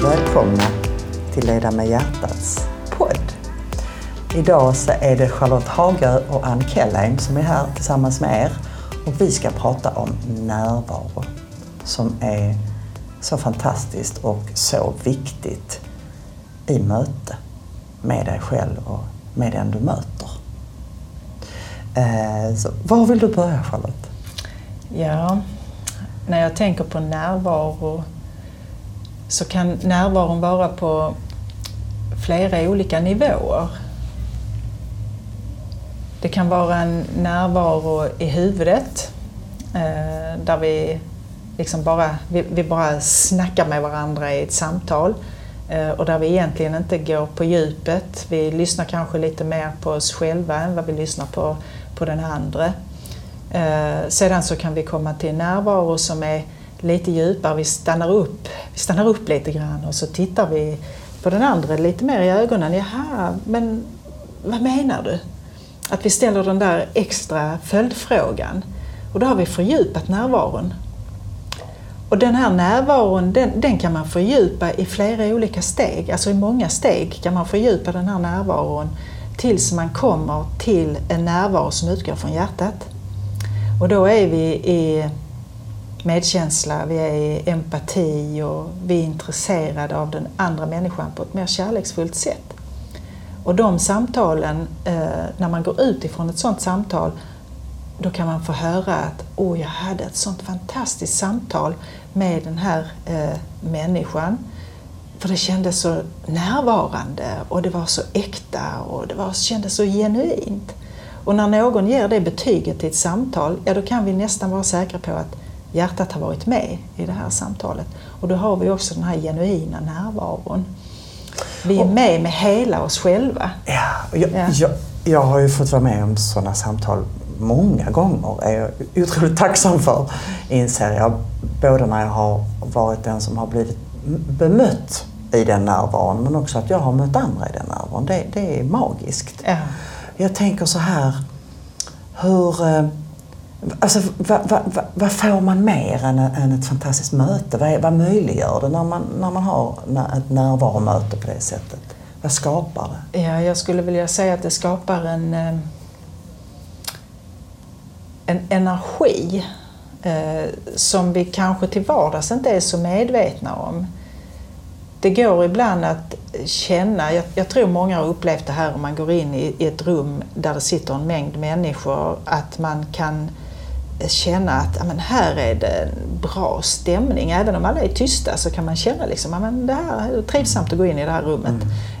välkomna till Leda med hjärtats podd. Idag så är det Charlotte Hagö och Ann Kellheim som är här tillsammans med er och vi ska prata om närvaro som är så fantastiskt och så viktigt i möte med dig själv och med den du möter. Eh, så, var vill du börja Charlotte? Ja, när jag tänker på närvaro så kan närvaron vara på flera olika nivåer. Det kan vara en närvaro i huvudet eh, där vi liksom bara, vi, vi bara snackar med varandra i ett samtal eh, och där vi egentligen inte går på djupet. Vi lyssnar kanske lite mer på oss själva än vad vi lyssnar på, på den andra. Eh, sedan så kan vi komma till närvaro som är lite djupare. Vi stannar upp, vi stannar upp lite grann och så tittar vi på den andra lite mer i ögonen. Jaha, men vad menar du? Att vi ställer den där extra följdfrågan. Och då har vi fördjupat närvaron. Och den här närvaron den, den kan man fördjupa i flera olika steg. Alltså i många steg kan man fördjupa den här närvaron tills man kommer till en närvaro som utgår från hjärtat. Och då är vi i medkänsla, vi är i empati och vi är intresserade av den andra människan på ett mer kärleksfullt sätt. Och de samtalen, eh, när man går ut ifrån ett sådant samtal, då kan man få höra att åh, jag hade ett sådant fantastiskt samtal med den här eh, människan. För det kändes så närvarande och det var så äkta och det var, kändes så genuint. Och när någon ger det betyget till ett samtal, ja då kan vi nästan vara säkra på att hjärtat har varit med i det här samtalet. Och då har vi också den här genuina närvaron. Vi är med med hela oss själva. Ja, jag, Ja. Jag, jag har ju fått vara med om sådana samtal många gånger. är jag otroligt tacksam för, inser jag. Både när jag har varit den som har blivit bemött i den närvaron men också att jag har mött andra i den närvaron. Det, det är magiskt. Ja. Jag tänker så här, hur... Alltså, vad, vad, vad, får man mer än, än ett fantastiskt möte? Vad, vad möjliggör det när man, när man har ett närvaromöte på det sättet? Vad skapar det? Ja, jag skulle vilja säga att det skapar en, eh, en energi eh, som vi kanske till vardags inte är så medvetna om. Det går ibland att känna, jag, jag tror många har upplevt det här om man går in i, i ett rum där det sitter en mängd människor, att man kan känna att ja, men här är det en bra stämning. Även om alla är tysta så kan man känna liksom, ja, men det här är trivsamt att gå in i det här rummet.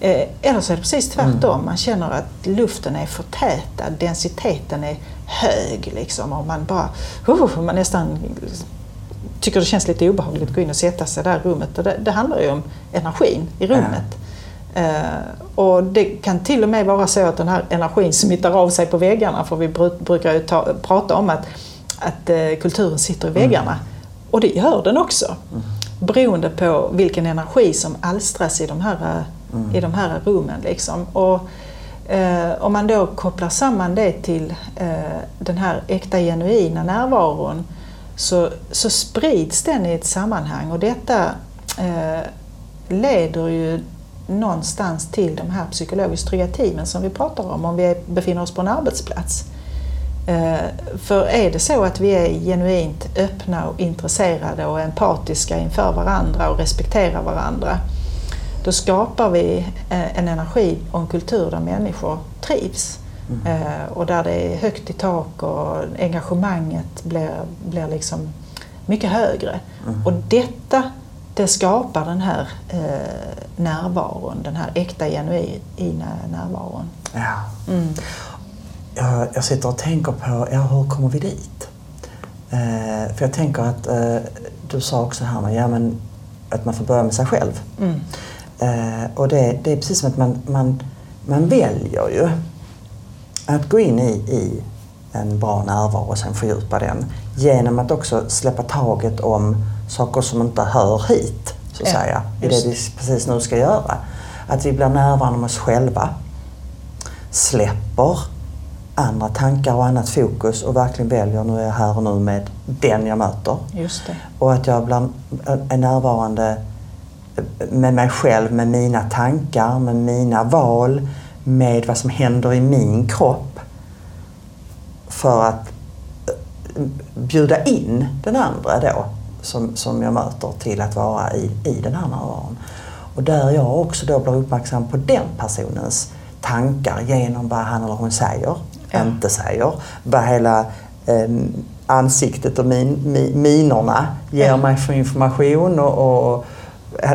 Eh, eller så är det precis tvärtom. Man känner att luften är förtätad, densiteten är hög. Liksom, och man bara, uh, man nästan tycker det känns lite obehagligt att gå in och sätta sig där i rummet. Och det, det handlar ju om energin i rummet. Eh, och det kan till och med vara så att den här energin smittar av sig på väggarna. För vi bru- brukar ju ta, prata om att, att eh, kulturen sitter i väggarna. Och det gör den också. Beroende på vilken energi som alstras i de här, eh, i de här rummen. Liksom. Och, eh, om man då kopplar samman det till eh, den här äkta genuina närvaron så, så sprids den i ett sammanhang och detta eh, leder ju någonstans till de här psykologiskt trygga teamen som vi pratar om om vi befinner oss på en arbetsplats. Eh, för är det så att vi är genuint öppna och intresserade och empatiska inför varandra och respekterar varandra då skapar vi eh, en energi och en kultur där människor trivs. Eh, och där det är högt i tak och engagemanget blir, blir liksom mycket högre. Och detta det skapar den här närvaron, den här äkta genuina närvaron. Ja. Mm. Jag, jag sitter och tänker på, ja, hur kommer vi dit? Eh, för jag tänker att eh, du sa också här, ja, men, att man får börja med sig själv. Mm. Eh, och det, det är precis som att man, man, man väljer ju att gå in i, i en bra närvaro och sen fördjupa den genom att också släppa taget om saker som inte hör hit, så att Ja, säga, i det vi precis nu ska göra. Att vi blir närvarande med oss själva, släpper andra tankar och annat fokus och verkligen väljer, nu är jag här och nu med den jag möter. Just det. Och att jag bland, är närvarande med mig själv, med mina tankar, med mina val, med vad som händer i min kropp. För att eh, bjuda in den andra då, som, som jag möter, till att vara i, i den här närvaron. Och där jag också då blir uppmärksam på den personens tankar genom vad han eller hon säger, Ja. inte säger. Vad hela eh, ansiktet och min, mi, minerna ger Ja. mig för information och, och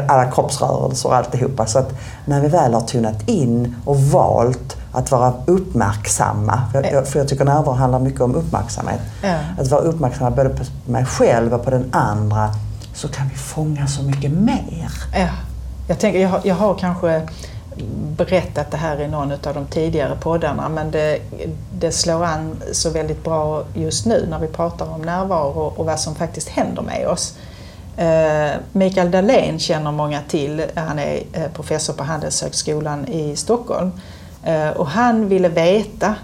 alla kroppsrörelser och alltihopa. Så att när vi väl har tunnat in och valt att vara uppmärksamma, för jag, för jag tycker närvaro handlar mycket om uppmärksamhet. Ja. Att vara uppmärksamma både på mig själv och på den andra så kan vi fånga så mycket mer. Ja. Jag, tänker, jag, har, jag har kanske berättat det här i någon av de tidigare poddarna men det, det slår an så väldigt bra just nu när vi pratar om närvaro och vad som faktiskt händer med oss. Eh, Mikael Dahlén känner många till. Han är eh, professor på Handelshögskolan i Stockholm. Eh, och han ville veta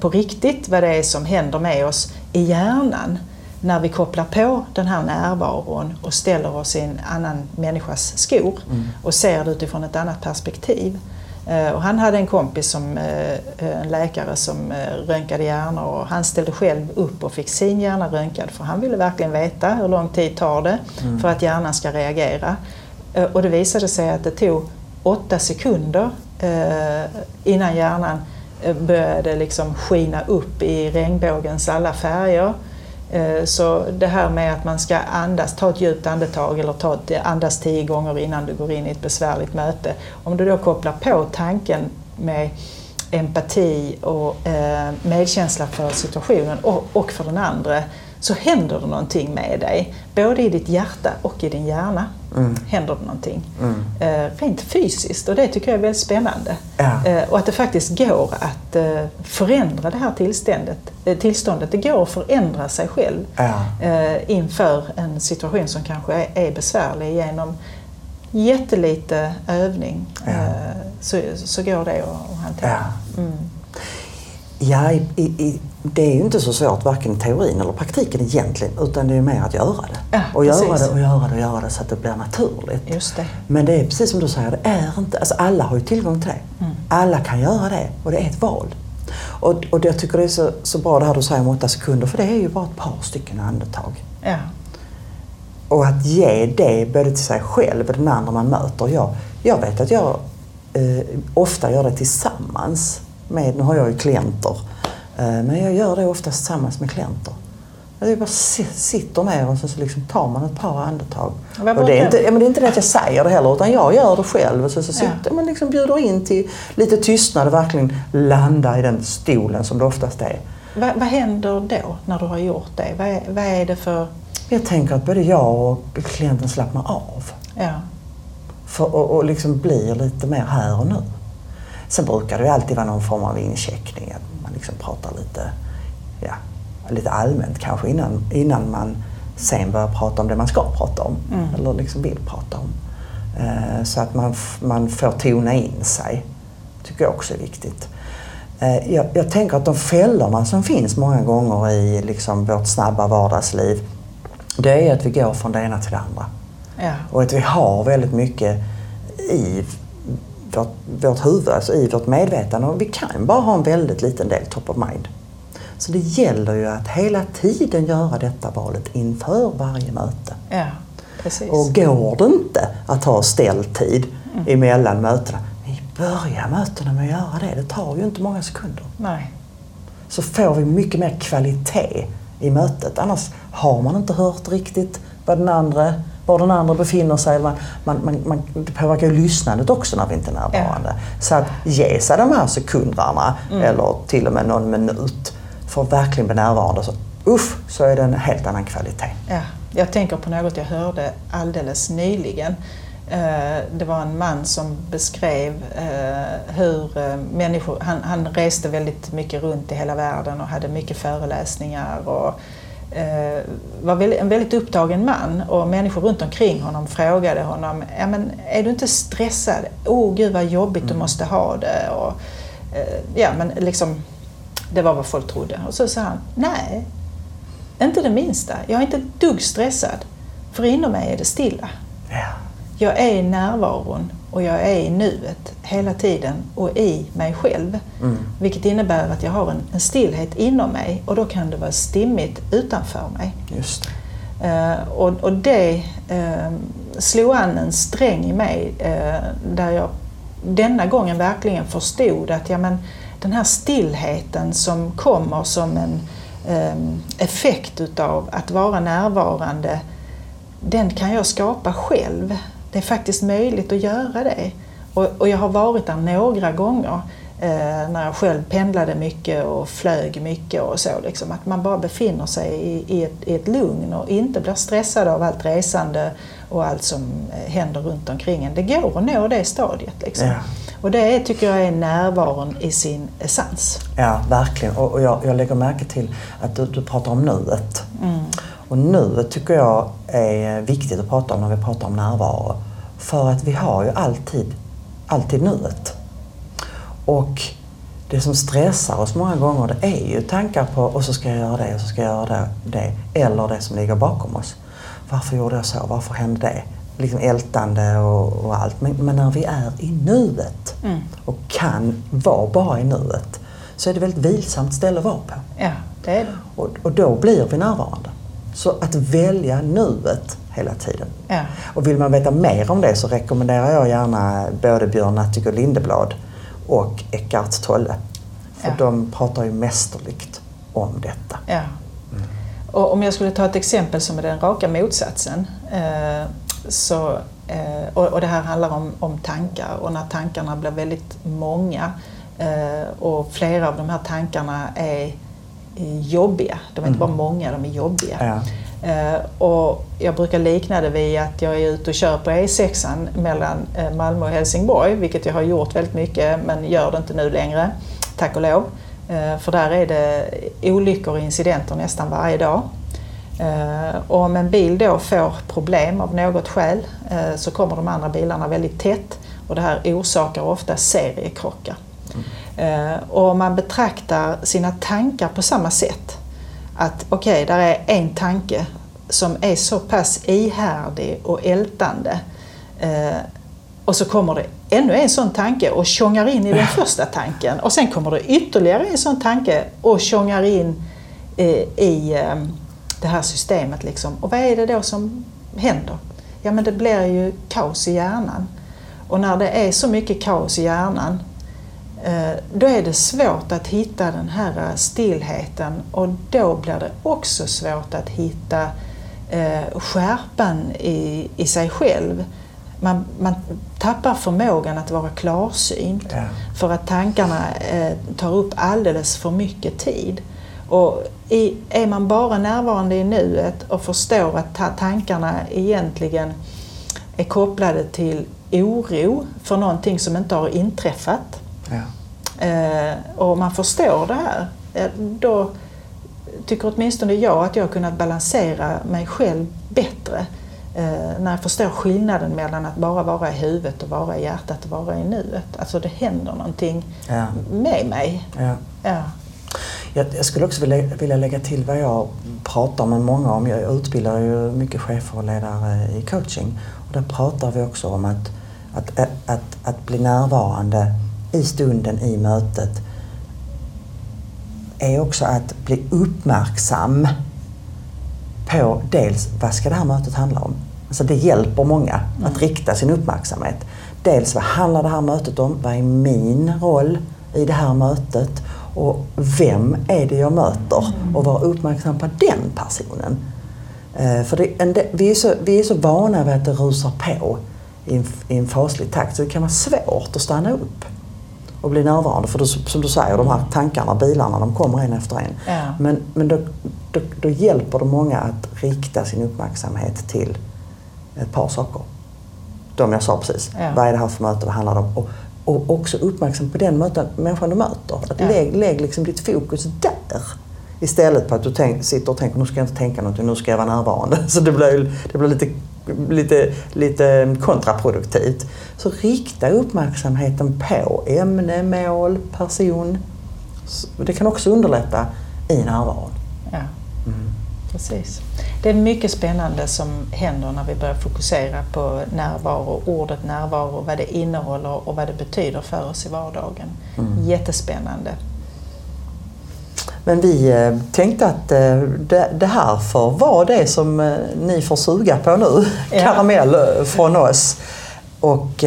på riktigt vad det är som händer med oss i hjärnan när vi kopplar på den här närvaron och ställer oss i en annan människas skor och ser det utifrån ett annat perspektiv. Eh, Och han hade en kompis, som, eh, en läkare, som eh, röntgade hjärnor och han ställde själv upp och fick sin hjärna röntgad för han ville verkligen veta hur lång tid tar det för att hjärnan ska reagera. Och det visade sig att det tog åtta sekunder innan hjärnan började liksom skina upp i regnbågens alla färger. Eh, så det här med att man ska andas, ta ett djupt andetag eller ta ett, andas tio gånger innan du går in i ett besvärligt möte. Om du då kopplar på tanken med empati och eh, medkänsla för situationen och, och för den andra så händer det någonting med dig. Både i ditt hjärta och i din hjärna händer det någonting. Eh, rent fysiskt och det tycker jag är väldigt spännande. Ja. Eh, och att det faktiskt går att eh, förändra det här tillståndet. Tillståndet. Det går att förändra sig själv Ja. inför en situation som kanske är, är besvärlig genom jättelite övning. Ja. Så, så går det att, att hantera. Ja. Mm. Ja, i, i, det är ju inte så svårt varken teorin eller praktiken egentligen utan det är mer att göra det. Ja, och göra precis. det och göra det och göra det så att det blir naturligt. Just det. Men det är precis som du säger, det är inte, alltså alla har ju tillgång till det. Mm. Alla kan göra det och det är ett val. Och, och jag tycker det är så, så bra det här du säger om åtta sekunder för det är ju bara ett par stycken andetag. Ja. Och att ge det både till sig själv och den andra man möter. Jag, jag vet att jag eh, ofta gör det tillsammans med, nu har jag ju klienter, men jag gör det ofta tillsammans med klienter. Jag bara si- sitter ner och så, liksom tar man ett par andetag. Och det, är inte, ja, men det är inte det att jag säger det heller utan jag gör det själv. Och så, så Ja. sitter man liksom bjuder in till lite tystnad och verkligen landa i den stolen som det oftast är. Vad, vad händer då när du har gjort det? Vad är, vad är det för... Jag tänker att både jag och klienten slappnar av. Ja. För, och, och liksom blir lite mer här och nu. Sen brukar det ju alltid vara någon form av incheckning, att man liksom pratar lite, ja, lite allmänt kanske innan, innan man sen börjar prata om det man ska prata om. Mm. Eller liksom vill prata om. Eh, så att man, man får tona in sig. tycker jag också är viktigt. Eh, jag, jag tänker att de fällorna som finns många gånger i liksom vårt snabba vardagsliv, det är att vi går från det ena till det andra. Ja. Och att vi har väldigt mycket i vårt, vårt huvud, alltså i vårt medvetande. Och vi kan bara ha en väldigt liten del top of mind. Så det gäller ju att hela tiden göra detta valet inför varje möte. ja. Precis. Och går det inte att ha ställtid emellan mötena, vi börjar mötena med att göra det. Det tar ju inte många sekunder. Nej. Så får vi mycket mer kvalitet i mötet. Annars har man inte hört riktigt vad den andra, var den andra befinner sig. Man, man, man, man, det påverkar ju lyssnandet också när vi inte är närvarande. Så att ge sig de här sekunderna eller till och med någon minut för att verkligen bli närvarande. Så, uff, så är det en helt annan kvalitet. Ja, jag tänker på något jag hörde alldeles nyligen. Eh, det var en man som beskrev eh, hur eh, människor, han, han reste väldigt mycket runt i hela världen och hade mycket föreläsningar och var en väldigt upptagen man och människor runt omkring honom frågade honom, ja, men är du inte stressad? Åh oh, gud vad jobbigt du mm. måste ha det. Och, ja, men liksom, det var vad folk trodde. Och så sa han, nej, inte det minsta. Jag är inte ett dugg stressad. För inom mig är det stilla. Ja. Jag är i närvaron och jag är i nuet hela tiden och i mig själv. Mm. Vilket innebär att jag har en, en, stillhet inom mig och då kan det vara stimmigt utanför mig. Just uh, och, och det uh, slog an en sträng i mig uh, där jag denna gången verkligen förstod att ja, men, den här stillheten som kommer som en um, effekt utav att vara närvarande den kan jag skapa själv. Det är faktiskt möjligt att göra det. Och, och jag har varit där några gånger eh, när jag själv pendlade mycket och flög mycket och så. Liksom, att man bara befinner sig i, i, ett, i ett lugn och inte blir stressad av allt resande och allt som eh, händer runt omkring en. Det går att nå det stadiet. Liksom. Ja. Och det tycker jag är närvaron i sin essens. Ja, verkligen. Och, och jag, jag lägger märke till att du, du pratar om nuet. Mm. Och nuet tycker jag är viktigt att prata om när vi pratar om närvaro. För att vi har ju alltid, alltid nuet. Och det som stressar oss många gånger det är ju tankar på och så ska jag göra det och så ska jag göra det. Eller det som ligger bakom oss. Varför gjorde jag så? Varför hände det? Liksom ältande och, och allt. Men, men, när vi är i nuet mm. och kan vara bara i nuet så är det väldigt vilsamt ställe att vara på. Ja, det är det. Och, och då blir vi närvarande. Så att välja nuet hela tiden. Ja. Och vill man veta mer om det så rekommenderar jag gärna både Björn Natthiko Lindeblad och Eckart Tolle. För ja. de pratar ju mästerligt om detta. Ja. Mm. Och om jag skulle ta ett exempel som är den raka motsatsen. Eh, så, eh, och, och, det här handlar om, om tankar och när tankarna blir väldigt många eh, och flera av de här tankarna är jobbiga. De är inte bara mm. många, de är jobbiga. Ja. Uh, och jag brukar likna det vid att jag är ute och kör på E6 mellan uh, Malmö och Helsingborg, vilket jag har gjort väldigt mycket men gör det inte nu längre, tack och lov. Uh, för där är det olyckor och incidenter nästan varje dag. Och om en bil då får problem av något skäl så kommer de andra bilarna väldigt tätt och det här orsakar ofta seriekrockar. Mm. Och om man betraktar sina tankar på samma sätt, att okej, okay, där är en tanke som är så pass ihärdig och ältande eh, och så kommer det ännu en sån tanke och tjongar in i den första tanken och sen kommer det ytterligare en sån tanke och tjongar in eh, i eh, det här systemet. Liksom. Och vad är det då som händer? Ja men det blir ju kaos i hjärnan. Och när det är så mycket kaos i hjärnan Eh, då är det svårt att hitta den här stillheten och då blir det också svårt att hitta eh, skärpan i, i sig själv. Man, man tappar förmågan att vara klarsynt ja. för att tankarna eh, tar upp alldeles för mycket tid. Och i, är man bara närvarande i nuet och förstår att tankarna egentligen är kopplade till oro för någonting som inte har inträffat. Eh, och man förstår det här, eh, då tycker åtminstone jag att jag har kunnat balansera mig själv bättre. Eh, när jag förstår skillnaden mellan att bara vara i huvudet och vara i hjärtat och vara i nuet. Alltså det händer någonting ja. med mig. Ja. Ja. Jag, jag skulle också vilja, vilja lägga till vad jag pratar med många om. Jag utbildar ju mycket chefer och ledare i coaching. Och där pratar vi också om att, att, att, att, att bli närvarande i stunden i mötet är också att bli uppmärksam på dels vad ska det här mötet handla om? Alltså det hjälper många mm. att rikta sin uppmärksamhet. Dels vad handlar det här mötet om? Vad är min roll i det här mötet? Och vem är det jag möter? Mm. Och vara uppmärksam på den personen. Eh, för det, vi, är så, vi är så vana vid att det rusar på i en, i en faslig takt så det kan vara svårt att stanna upp och bli närvarande. För då, som du säger, de här tankarna, bilarna, de kommer en efter en. Ja. Men, men då, då, då, hjälper det många att rikta sin uppmärksamhet till ett par saker. de jag sa precis. Ja. Vad är det här för möte, vad handlar det om? Och, och också uppmärksam på den möten, människan du möter. Att Ja. lägg, lägg liksom ditt fokus där. Istället för att du tänk, sitter och tänker, nu ska jag inte tänka någonting, nu ska jag vara närvarande. Så det blir, det blir lite, lite, lite kontraproduktivt. Så rikta uppmärksamheten på ämne, mål, person. Det kan också underlätta i närvaron. Ja, precis. Det är mycket spännande som händer när vi börjar fokusera på närvaro, ordet närvaro, vad det innehåller och vad det betyder för oss i vardagen. Jättespännande. Men vi eh, tänkte att eh, det, här får vara det som eh, ni får suga på nu. Ja. Karamell från oss. Och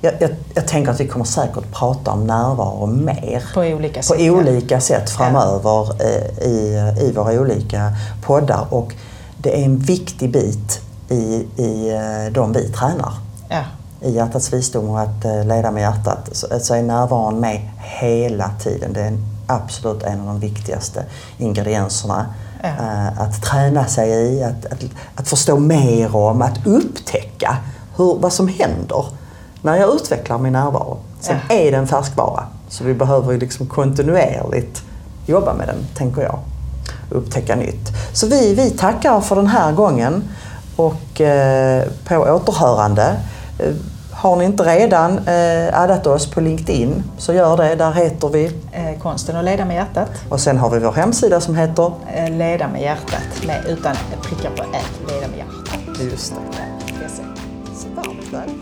jag, jag, jag tänker att vi kommer säkert prata om närvaro mer. På olika på sätt. ja. olika sätt framöver eh, i, i våra olika poddar. Och det är en viktig bit i, i de vi tränar. Ja, I hjärtats visdom och att leda med hjärtat så, så är närvaron med hela tiden. Det är en, absolut en av de viktigaste ingredienserna. Ja. Eh, att träna sig i, att, att, att förstå mer om, att upptäcka hur, vad som händer när jag utvecklar min närvaro. Sen Ja. är det en färskvara, så vi behöver ju liksom kontinuerligt jobba med den, tänker jag. Upptäcka nytt. Så vi, vi tackar för den här gången och eh, på återhörande. Har ni inte redan eh, addat oss på LinkedIn så gör det. Där heter vi. eh, konsten att leda med hjärtat. Och sen har vi vår hemsida som heter... Eh, leda med hjärtat, med, utan prickar på ät, leda med hjärtat. Just det. Ja, det är så. Varmt.